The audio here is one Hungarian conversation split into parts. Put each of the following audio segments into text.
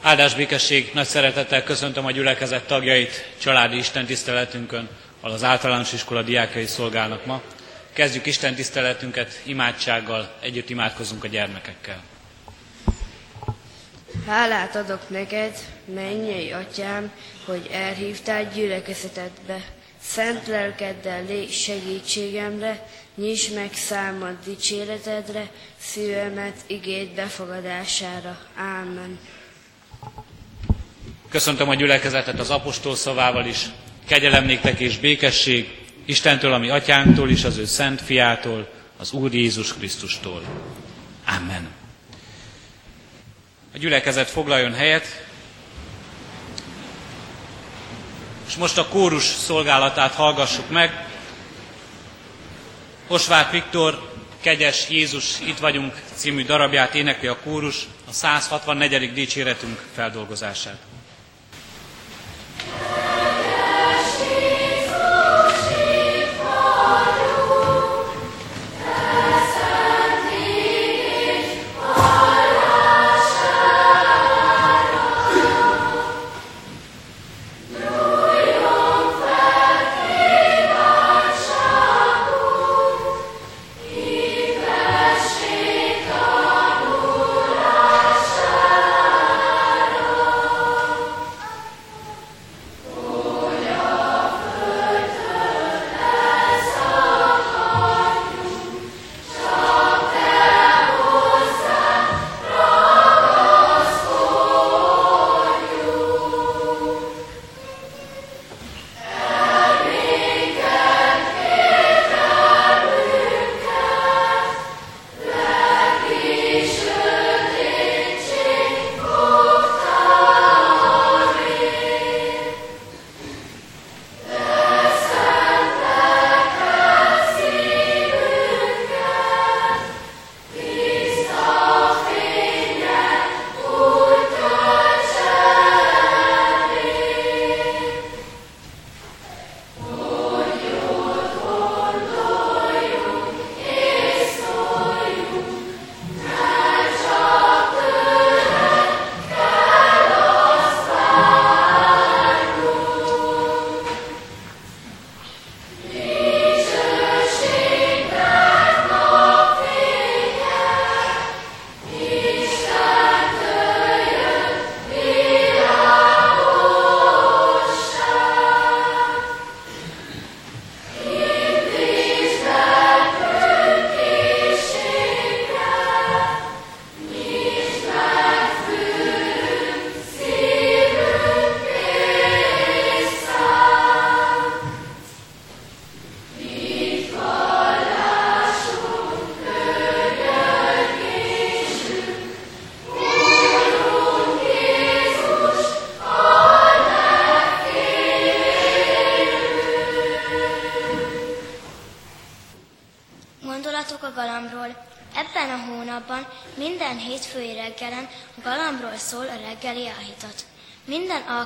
Áldás békesség, nagy szeretettel köszöntöm a gyülekezet tagjait családi Isten tiszteletünkön, ahol az általános iskola diákai szolgálnak ma. Kezdjük Isten tiszteletünket imádsággal, együtt imádkozunk a gyermekekkel. Hálát adok neked, mennyei atyám, hogy elhívtál gyülekezetedbe. Szent lelkeddel légy segítségemre, nyisd meg számad dicséretedre, szívemet igét befogadására. Ámen. Köszöntöm a gyülekezetet az apostol szavával is. Kegyelem néktek és békesség Istentől, ami atyánktól és az ő szent fiától, az Úr Jézus Krisztustól. Amen. A gyülekezet foglaljon helyet, és most a kórus szolgálatát hallgassuk meg. Osvát Viktor, Kegyes Jézus, itt vagyunk című darabját énekli a kórus, a 164. dicséretünk feldolgozását.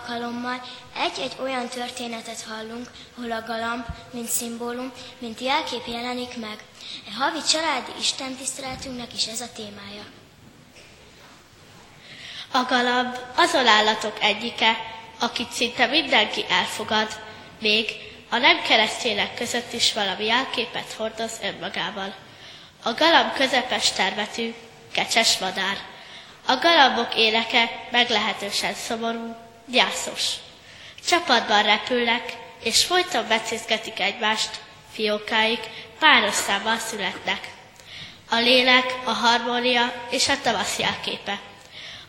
Alkalommal egy-egy olyan történetet hallunk, ahol a galamb, mint szimbólum, mint jelkép jelenik meg. A havi családi istentiszteletünknek is ez a témája. A galamb azon állatok egyike, akit szinte mindenki elfogad, még a nem keresztények között is valami jelképet hordoz önmagával. A galamb közepes termetű, kecses madár. A galambok éleke meglehetősen szomorú, gyászos. Csapatban repülnek, és folyton becézgetik egymást, fiókáik páros számmal születnek. A lélek, a harmónia és a tavasz jelképe.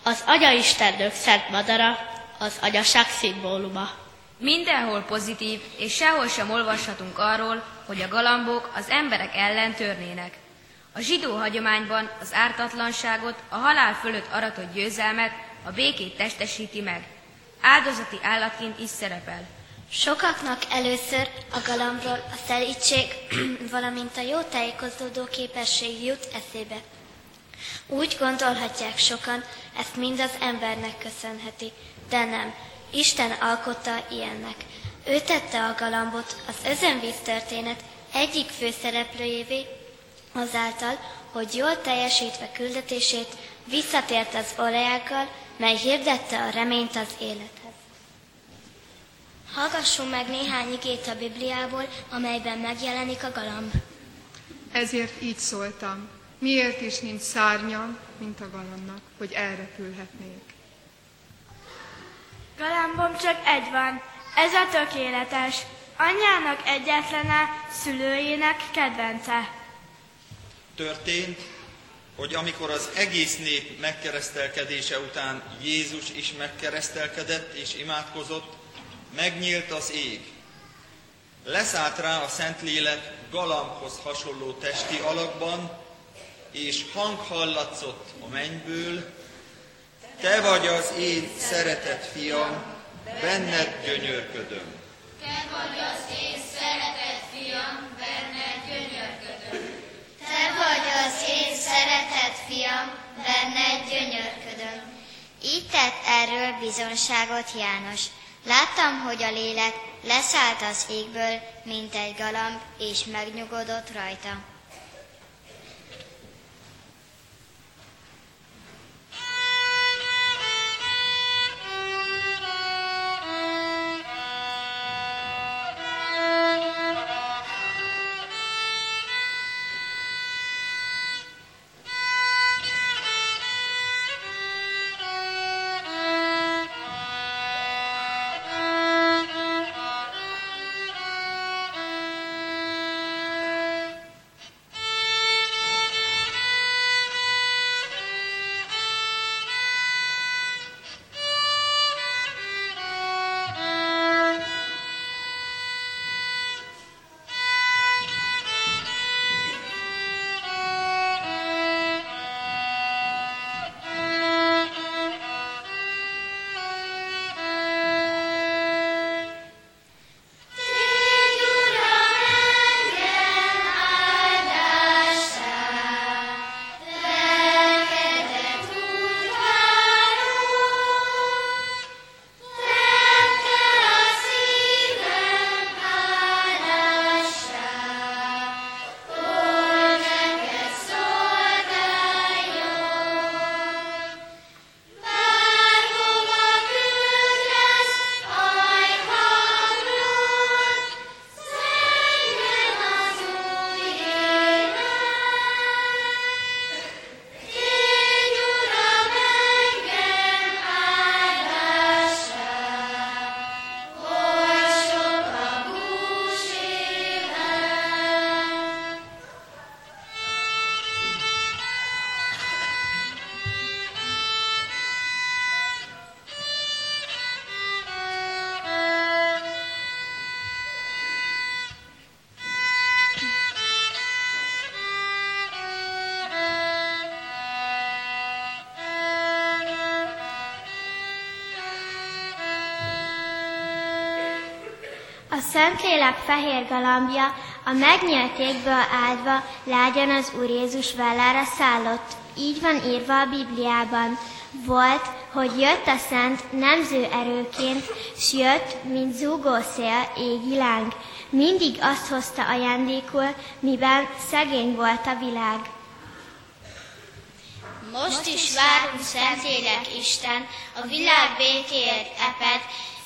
Az anyaistennők szent madara, az anyaság szimbóluma. Mindenhol pozitív, és sehol sem olvashatunk arról, hogy a galambok az emberek ellen törnének. A zsidó hagyományban az ártatlanságot, a halál fölött aratott győzelmet, a békét testesíti meg áldozati állatként is szerepel. Sokaknak először a galambról a szelítség, valamint a jó tájékozódó képesség jut eszébe. Úgy gondolhatják sokan, ezt mind az embernek köszönheti, de nem. Isten alkotta ilyennek. Ő tette a galambot az özönvíz történet egyik főszereplőjévé, azáltal, hogy jól teljesítve küldetését visszatért az olajákkal, mely hirdette a reményt az élethez. Hallgassunk meg néhány igét a Bibliából, amelyben megjelenik a galamb. Ezért így szóltam. Miért is nincs szárnyam, mint a galambnak, hogy elrepülhetnék? Galambom csak egy van, ez a tökéletes. Anyjának egyetlene, szülőjének kedvence. Történt, hogy amikor az egész nép megkeresztelkedése után Jézus is megkeresztelkedett és imádkozott, megnyílt az ég. Leszállt rá a Szentlélek galambhoz hasonló testi alakban, és hang hallatszott a mennyből, te vagy az én szeretett fiam, benned gyönyörködöm. Te vagy az én szeretett fiam, benned gyönyörködöm. Te vagy az én szeretett fiam, benned gyönyörködöm. Így tett erről bizonságot János. Láttam, hogy a lélek leszállt az égből, mint egy galamb, és megnyugodott rajta. A Szentlélek fehér galambja a megnyílt égből áldva lágyan az Úr Jézus vállára szállott. Így van írva a Bibliában. Volt, hogy jött a szent nemző erőként, s jött, mint zúgó szél, égi láng. Mindig azt hozta ajándékul, miben szegény volt a világ. Most is várunk Szentlélek Isten, a világ békéért eped,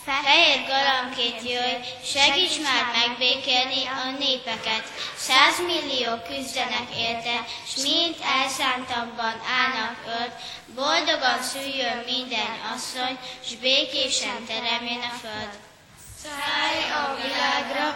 Fehér galambként jöjj, segíts már megbékélni a népeket. Százmillió küzdenek érte, s mind elszántabban állnak ölt, boldogan szüljön minden asszony, s békésen teremjen a föld. Szállj a világra,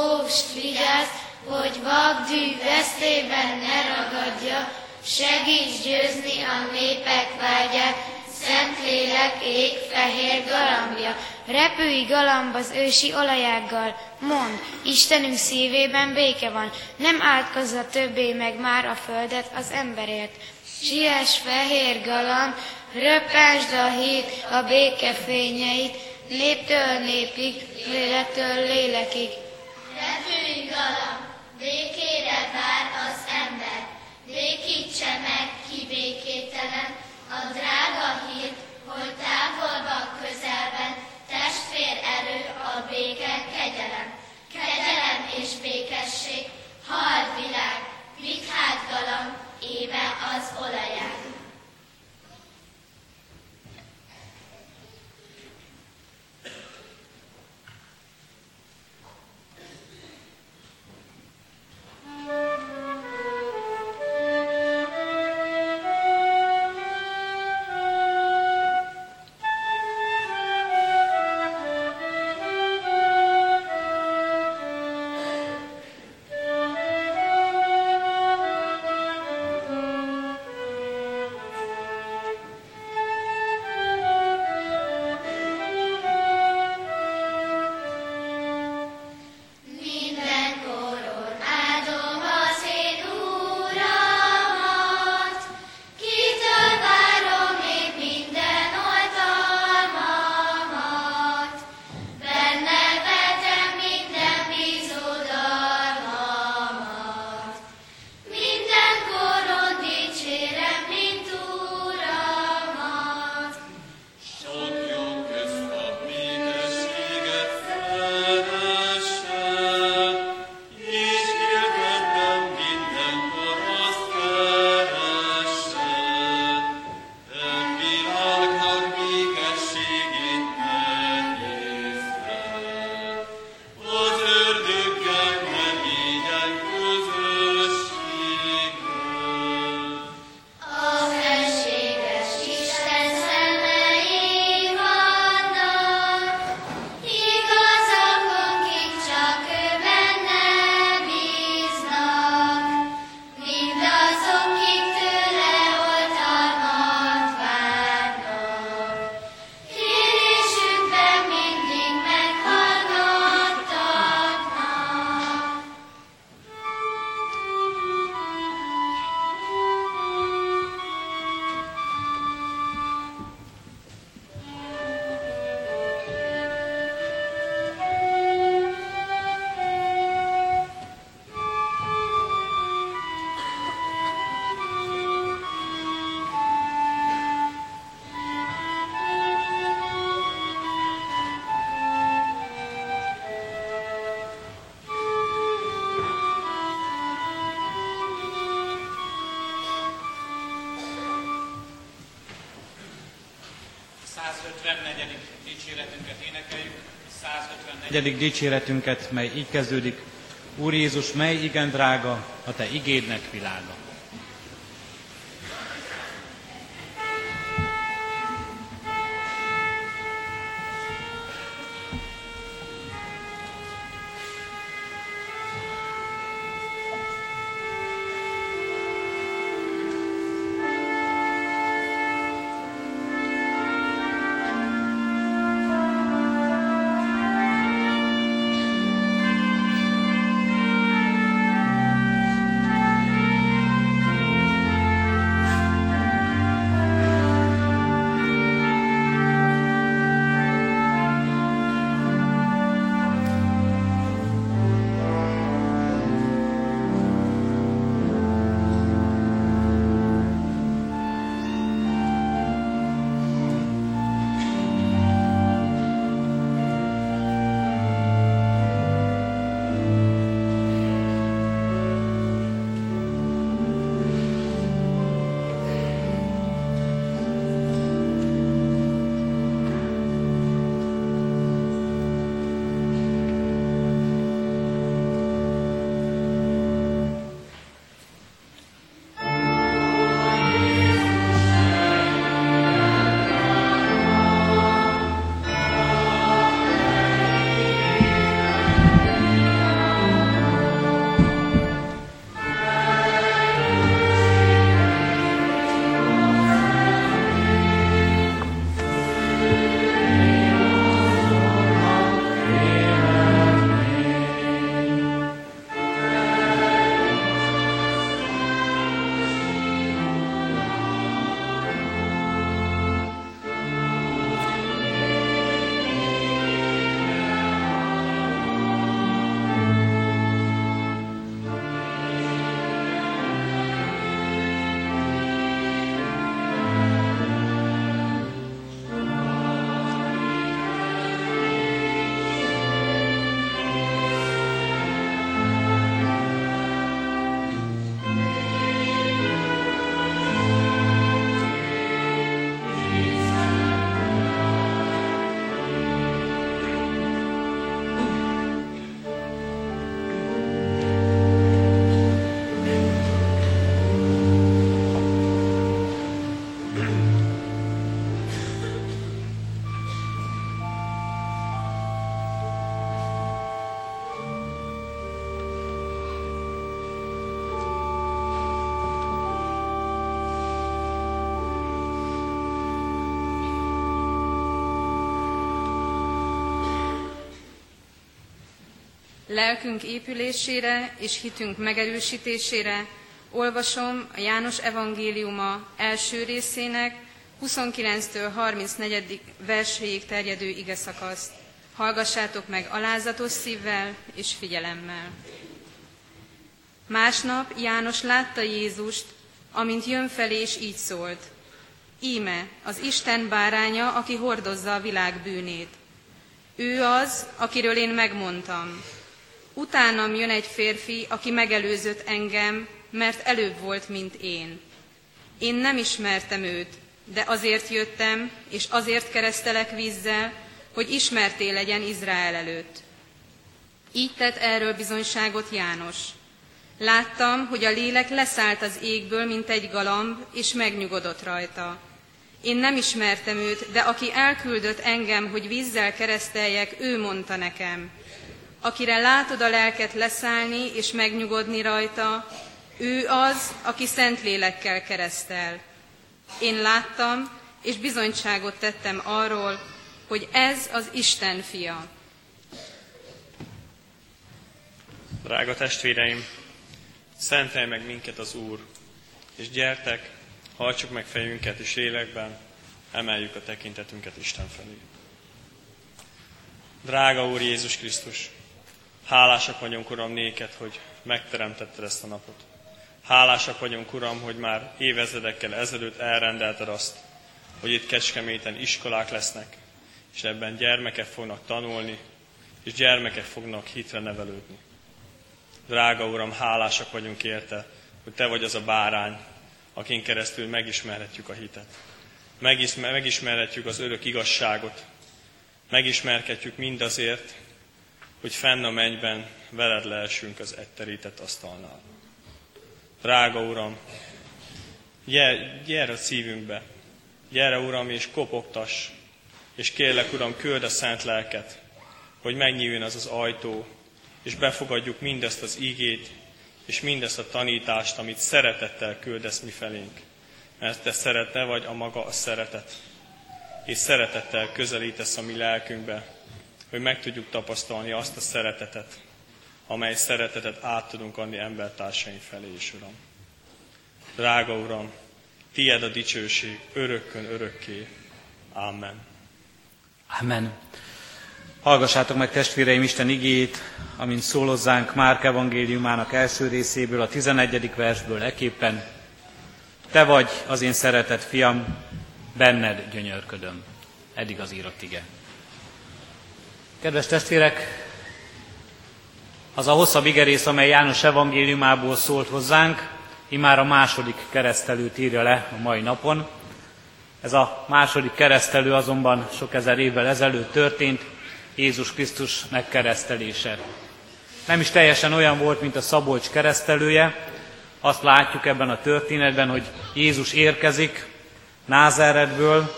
óvst vigyázz, hogy vagdű vesztében ne ragadja, segíts győzni a népek vágyát, Szentlélek ég fehér galambja, Repülj galamb az ősi olajággal, mond, Istenünk szívében béke van, nem átkozza többé meg már a földet az emberért. Siess fehér galamb, röppensd a híd a béke fényeit, néptől népig, lélektől lélekig. Repülj galamb, békére vár az ember, békítse meg ki békételen, a drága hírt, hogy távolban, közelben, testvér erő, a béke, kegyelem. Kegyelem és békesség, hal világ, vidd hát galamb, éve az olaján. 154. dicséretünket énekeljük, 154. dicséretünket, mely így kezdődik. Úr Jézus, mely igen drága, a Te igédnek világa. Lelkünk épülésére és hitünk megerősítésére olvasom a János evangéliuma első részének 29-től 34. verséig terjedő ige szakaszt. Hallgassátok meg alázatos szívvel és figyelemmel. Másnap János látta Jézust, amint jön felé, és így szólt. Íme, az Isten báránya, aki hordozza a világ bűnét. Ő az, akiről én megmondtam. Utánam jön egy férfi, aki megelőzött engem, mert előbb volt, mint én. Én nem ismertem őt, de azért jöttem, és azért keresztelek vízzel, hogy ismerté legyen Izrael előtt. Így tett erről bizonyságot János. Láttam, hogy a lélek leszállt az égből, mint egy galamb, és megnyugodott rajta. Én nem ismertem őt, de aki elküldött engem, hogy vízzel kereszteljek, ő mondta nekem, akire látod a lelket leszállni és megnyugodni rajta, ő az, aki szent lélekkel keresztel. Én láttam, és bizonyságot tettem arról, hogy ez az Isten fia. Drága testvéreim, szentelj meg minket az Úr, és gyertek, hajtsuk meg fejünket, és lélekben emeljük a tekintetünket Isten felé. Drága Úr Jézus Krisztus, Hálásak vagyunk, Uram, néked, hogy megteremtetted ezt a napot. Hálásak vagyunk, Uram, hogy már évezredekkel ezelőtt elrendelted azt, hogy itt Kecskeméten iskolák lesznek, és ebben gyermekek fognak tanulni, és gyermekek fognak hitre nevelődni. Drága Uram, hálásak vagyunk érte, hogy Te vagy az a bárány, akin keresztül megismerhetjük a hitet. megismerhetjük az örök igazságot, megismerkedjük mindazért, hogy fenn a mennyben veled lehessünk az etterített asztalnál. Drága Uram, gyere, gyere a szívünkbe, gyere Uram, és kopogtass, és kérlek Uram, küld a szent lelket, hogy megnyíljon az az ajtó, és befogadjuk mindezt az ígét, és mindezt a tanítást, amit szeretettel küldesz mi felénk. Mert te szerete vagy a maga a szeretet. És szeretettel közelítesz a mi lelkünkbe, hogy meg tudjuk tapasztalni azt a szeretetet, amely szeretetet át tudunk adni embertársaink felé is, Uram. Drága Uram, tied a dicsőség örökkön örökké. Amen. Amen. Hallgassátok meg testvéreim Isten igét, amint szólozzánk Márk evangéliumának első részéből, a 11. versből eképpen. Te vagy az én szeretett fiam, benned gyönyörködöm. Eddig az írott ige. Kedves testvérek, az a hosszabb igerész, amely János evangéliumából szólt hozzánk, imár a második keresztelőt írja le a mai napon. Ez a második keresztelő azonban sok ezer évvel ezelőtt történt, Jézus Krisztus megkeresztelése. Nem is teljesen olyan volt, mint a Szabolcs keresztelője. Azt látjuk ebben a történetben, hogy Jézus érkezik Názáretből,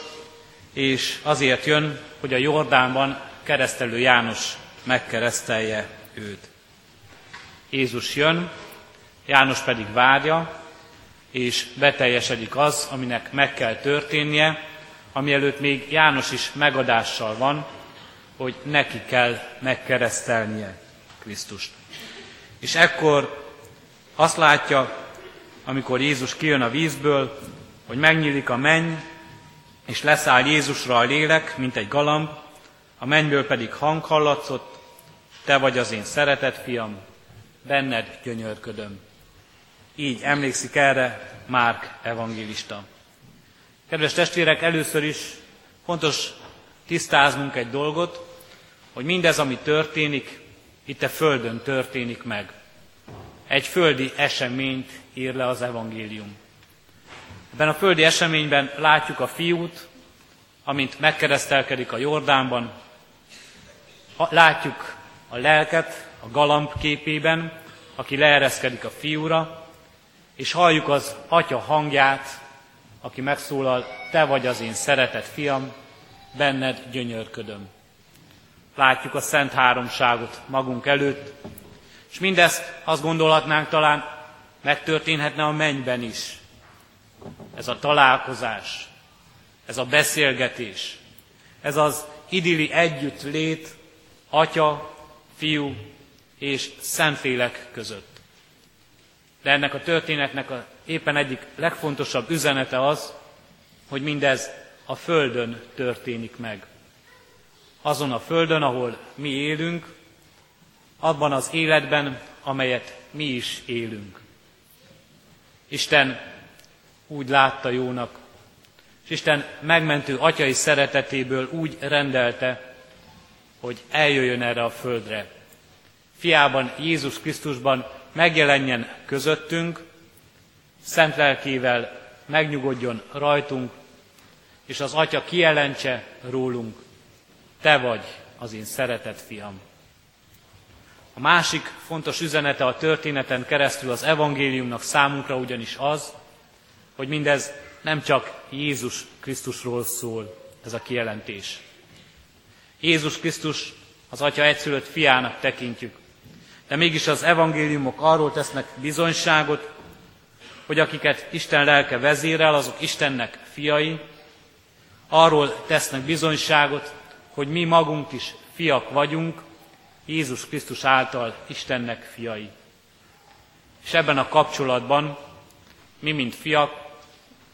és azért jön, hogy a Jordánban keresztelő János megkeresztelje őt. Jézus jön, János pedig várja, és beteljesedik az, aminek meg kell történnie, ami előtt még János is megadással van, hogy neki kell megkeresztelnie Krisztust. És ekkor azt látja, amikor Jézus kijön a vízből, hogy megnyílik a menny, és leszáll Jézusra a lélek, mint egy galamb, a mennyből pedig hang hallatszott, te vagy az én szeretett fiam, benned gyönyörködöm. Így emlékszik erre Márk evangélista. Kedves testvérek, először is fontos tisztáznunk egy dolgot, hogy mindez, ami történik, itt a Földön történik meg. Egy földi eseményt ír le az evangélium. Ebben a földi eseményben látjuk a fiút, amint megkeresztelkedik a Jordánban, látjuk a lelket a galamb képében, aki leereszkedik a fiúra, és halljuk az atya hangját, aki megszólal, te vagy az én szeretett fiam, benned gyönyörködöm. Látjuk a Szent Háromságot magunk előtt, és mindezt azt gondolhatnánk talán megtörténhetne a mennyben is. Ez a találkozás, ez a beszélgetés, ez az idilli együttlét Atya, Fiú és Szentlélek között. De ennek a történetnek a éppen egyik legfontosabb üzenete az, hogy mindez a Földön történik meg. Azon a Földön, ahol mi élünk, abban az életben, amelyet mi is élünk. Isten úgy látta jónak, és Isten megmentő atyai szeretetéből úgy rendelte, hogy eljöjjön erre a földre. Fiában, Jézus Krisztusban megjelenjen közöttünk, szent lelkével megnyugodjon rajtunk, és az Atya kijelentse rólunk, te vagy az én szeretett fiam. A másik fontos üzenete a történeten keresztül az evangéliumnak számunkra ugyanis az, hogy mindez nem csak Jézus Krisztusról szól, ez a kijelentés. Jézus Krisztus az Atya egyszülött fiának tekintjük. De mégis az evangéliumok arról tesznek bizonyságot, hogy akiket Isten lelke vezérel, azok Istennek fiai, arról tesznek bizonyságot, hogy mi magunk is fiak vagyunk, Jézus Krisztus által Istennek fiai. És ebben a kapcsolatban mi, mint fiak,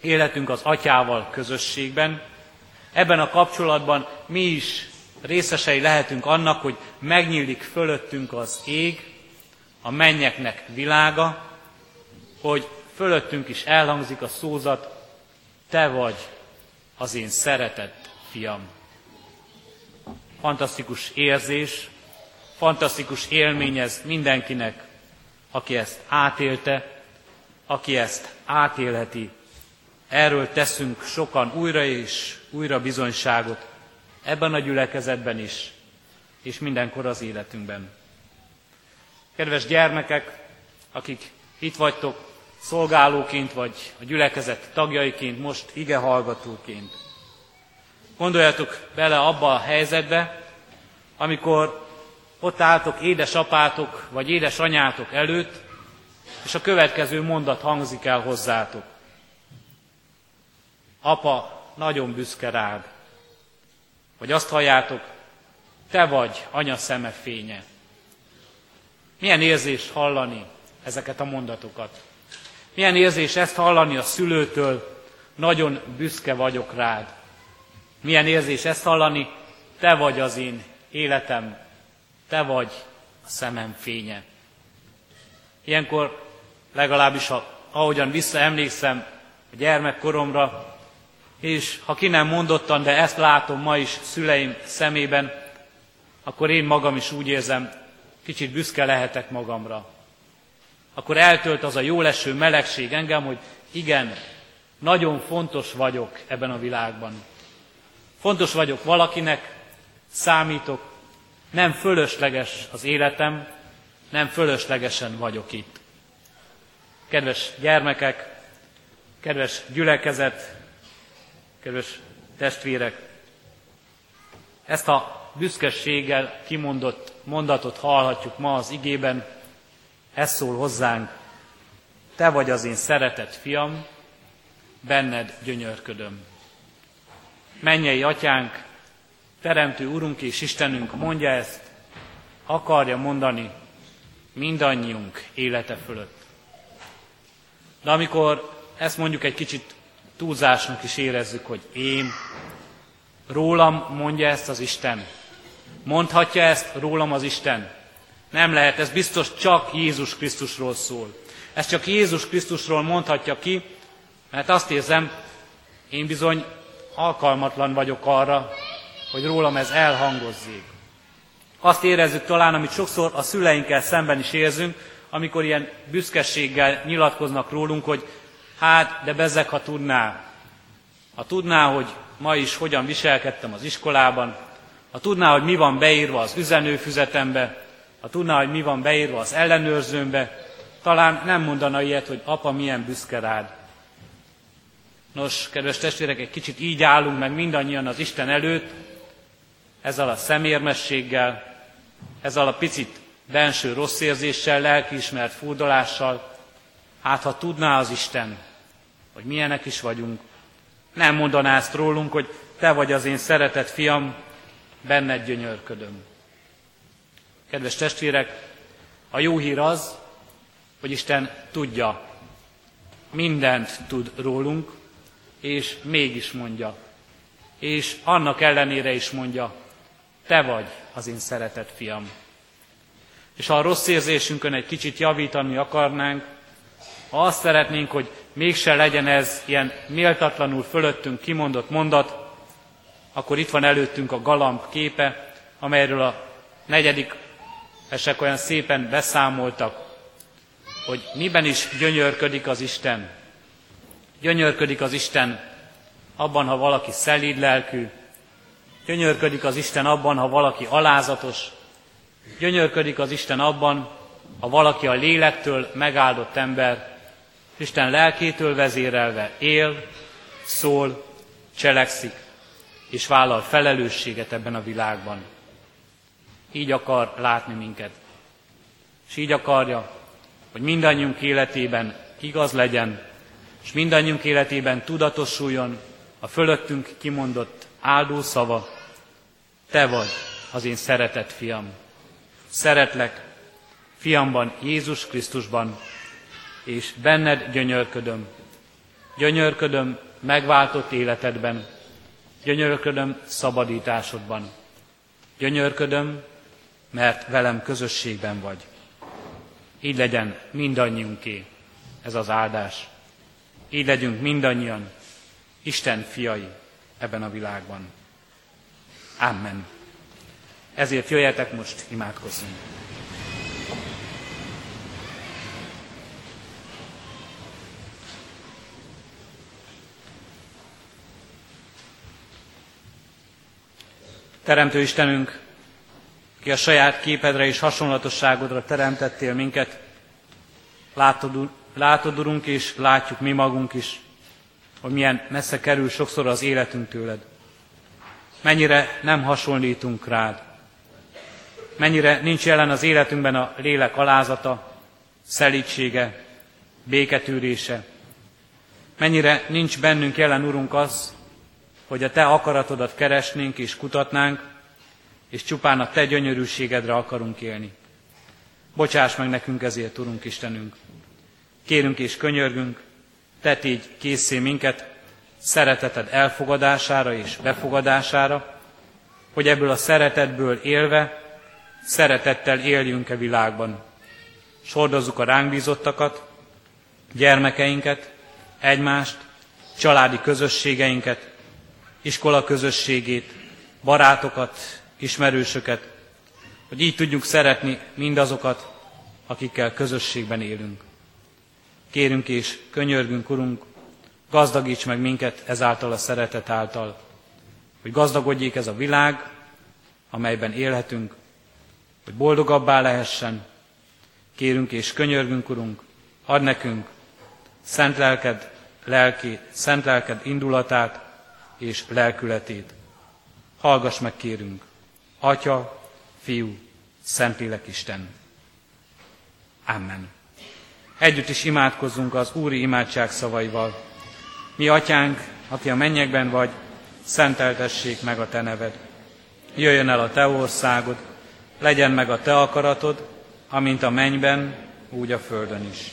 életünk az atyával közösségben, ebben a kapcsolatban mi is részesei lehetünk annak, hogy megnyílik fölöttünk az ég, a mennyeknek világa, hogy fölöttünk is elhangzik a szózat, te vagy az én szeretett fiam. Fantasztikus érzés, fantasztikus élmény ez mindenkinek, aki ezt átélte, aki ezt átélheti Erről teszünk sokan újra és újra bizonyságot, ebben a gyülekezetben is, és mindenkor az életünkben. Kedves gyermekek, akik itt vagytok szolgálóként, vagy a gyülekezet tagjaiként, most ige hallgatóként. Gondoljatok bele abba a helyzetbe, amikor ott álltok édesapátok vagy édesanyátok előtt, és a következő mondat hangzik el hozzátok. Apa, nagyon büszke rád. Vagy azt halljátok, te vagy anya szeme fénye. Milyen érzés hallani ezeket a mondatokat? Milyen érzés ezt hallani a szülőtől, nagyon büszke vagyok rád. Milyen érzés ezt hallani, te vagy az én életem, te vagy a szemem fénye. Ilyenkor legalábbis, ahogyan visszaemlékszem a gyermekkoromra, és ha ki nem mondottan, de ezt látom ma is szüleim szemében, akkor én magam is úgy érzem, kicsit büszke lehetek magamra. Akkor eltölt az a jó leső melegség engem, hogy igen, nagyon fontos vagyok ebben a világban. Fontos vagyok valakinek, számítok, nem fölösleges az életem, nem fölöslegesen vagyok itt. Kedves gyermekek, kedves gyülekezet, kedves testvérek, ezt a büszkeséggel kimondott mondatot hallhatjuk ma az igében, ez szól hozzánk, te vagy az én szeretett fiam, benned gyönyörködöm. Mennyei atyánk, teremtő Urunk és Istenünk mondja ezt, akarja mondani mindannyiunk élete fölött. De amikor ezt mondjuk egy kicsit túlzásnak is érezzük, hogy én, rólam mondja ezt az Isten. Mondhatja ezt rólam az Isten. Nem lehet, ez biztos csak Jézus Krisztusról szól. Ez csak Jézus Krisztusról mondhatja ki, mert azt érzem, én bizony alkalmatlan vagyok arra, hogy rólam ez elhangozzék. Azt érezzük talán, amit sokszor a szüleinkkel szemben is érzünk, amikor ilyen büszkeséggel nyilatkoznak rólunk, hogy hát, de bezzek, ha tudná. Ha tudná, hogy ma is hogyan viselkedtem az iskolában, ha tudná, hogy mi van beírva az üzenőfüzetembe, ha tudná, hogy mi van beírva az ellenőrzőmbe, talán nem mondana ilyet, hogy apa milyen büszke rád. Nos, kedves testvérek, egy kicsit így állunk meg mindannyian az Isten előtt, ezzel a szemérmességgel, ezzel a picit benső rossz érzéssel, lelkiismert furdalással, hát ha tudná az Isten, hogy milyenek is vagyunk, nem mondaná ezt rólunk, hogy te vagy az én szeretett fiam, benned gyönyörködöm. Kedves testvérek, a jó hír az, hogy Isten tudja, mindent tud rólunk, és mégis mondja, és annak ellenére is mondja, te vagy az én szeretett fiam. És ha a rossz érzésünkön egy kicsit javítani akarnánk, azt szeretnénk, hogy mégse legyen ez ilyen méltatlanul fölöttünk kimondott mondat, akkor itt van előttünk a galamb képe, amelyről a negyedik esek olyan szépen beszámoltak, hogy miben is gyönyörködik az Isten. Gyönyörködik az Isten abban, ha valaki szelíd lelkű, gyönyörködik az Isten abban, ha valaki alázatos, gyönyörködik az Isten abban, ha valaki a lélektől megáldott ember, Isten lelkétől vezérelve él, szól, cselekszik, és vállal felelősséget ebben a világban. Így akar látni minket. És így akarja, hogy mindannyiunk életében igaz legyen, és mindannyiunk életében tudatosuljon a fölöttünk kimondott áldó szava, Te vagy az én szeretett fiam. Szeretlek, fiamban, Jézus Krisztusban, és benned gyönyörködöm. Gyönyörködöm megváltott életedben, gyönyörködöm szabadításodban. Gyönyörködöm, mert velem közösségben vagy. Így legyen mindannyiunké ez az áldás. Így legyünk mindannyian Isten fiai ebben a világban. Amen. Ezért jöjjetek most, imádkozzunk. Teremtő Istenünk, ki a saját képedre és hasonlatosságodra teremtettél minket, látod, látod, Urunk, és látjuk mi magunk is, hogy milyen messze kerül sokszor az életünk tőled. Mennyire nem hasonlítunk rád. Mennyire nincs jelen az életünkben a lélek alázata, szelítsége, béketűrése. Mennyire nincs bennünk jelen, Urunk, az, hogy a Te akaratodat keresnénk és kutatnánk, és csupán a Te gyönyörűségedre akarunk élni. Bocsáss meg nekünk ezért, Urunk Istenünk. Kérünk és könyörgünk, Te így készé minket szereteted elfogadására és befogadására, hogy ebből a szeretetből élve, szeretettel éljünk e világban. Sordozzuk a ránk bízottakat, gyermekeinket, egymást, családi közösségeinket, iskola közösségét, barátokat, ismerősöket, hogy így tudjuk szeretni mindazokat, akikkel közösségben élünk. Kérünk és könyörgünk, Urunk, gazdagíts meg minket ezáltal a szeretet által, hogy gazdagodjék ez a világ, amelyben élhetünk, hogy boldogabbá lehessen. Kérünk és könyörgünk, Urunk, add nekünk szent lelked, lelki, szent lelked indulatát és lelkületét. Hallgass meg, kérünk, Atya, Fiú, Szentlélek Isten. Amen. Együtt is imádkozzunk az Úri imádság szavaival. Mi, Atyánk, aki a mennyekben vagy, szenteltessék meg a Te neved. Jöjjön el a Te országod, legyen meg a Te akaratod, amint a mennyben, úgy a földön is.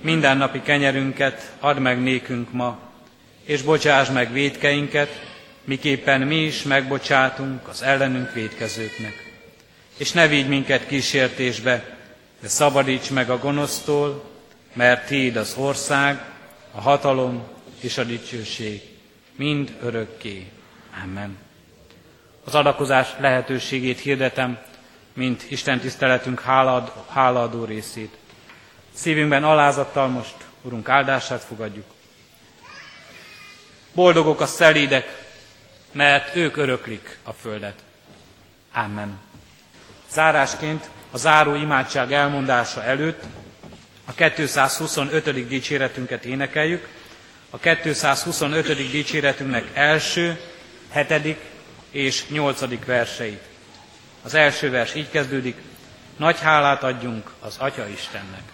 Minden napi kenyerünket add meg nékünk ma, és bocsáss meg védkeinket, miképpen mi is megbocsátunk az ellenünk védkezőknek. És ne vigy minket kísértésbe, de szabadíts meg a gonosztól, mert Tiéd az ország, a hatalom és a dicsőség, mind örökké. Amen. Az adakozás lehetőségét hirdetem, mint Isten tiszteletünk hálad, hálaadó részét. Szívünkben alázattal most Urunk áldását fogadjuk. Boldogok a szelídek, mert ők öröklik a földet. Amen. Zárásként a záró imádság elmondása előtt a 225. dicséretünket énekeljük. A 225. dicséretünknek első, hetedik és nyolcadik verseit. Az első vers így kezdődik, nagy hálát adjunk az Atya Istennek.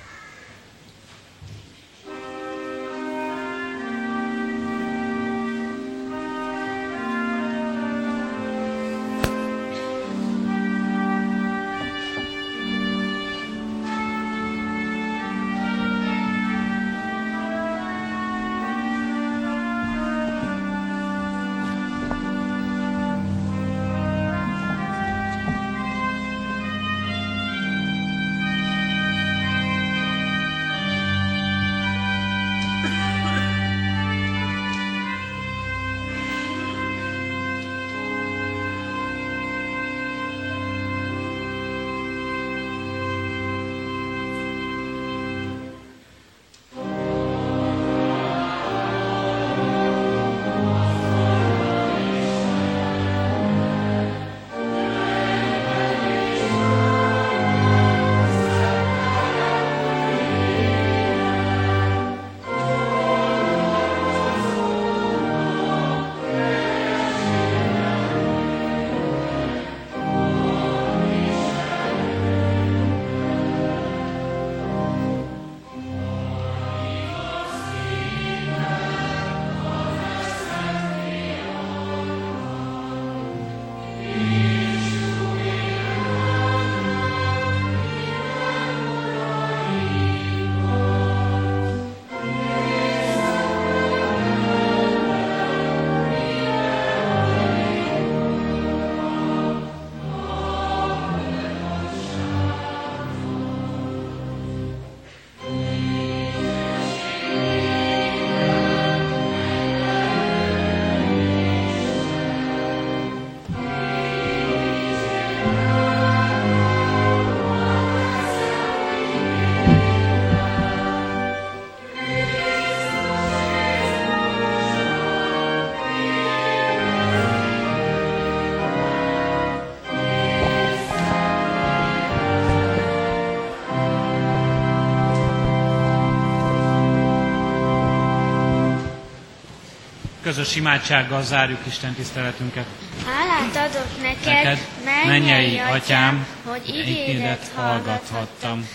Közös imádsággal zárjuk Isten tiszteletünket. Hálát adok neked, Neked, mennyei atyám, hogy igédet hallgathattam.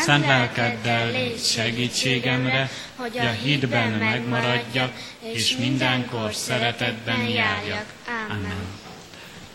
Szent lelkeddel légy segítségemre, hogy a hitben megmaradjak, és mindenkor szeretetben járjak. Amen.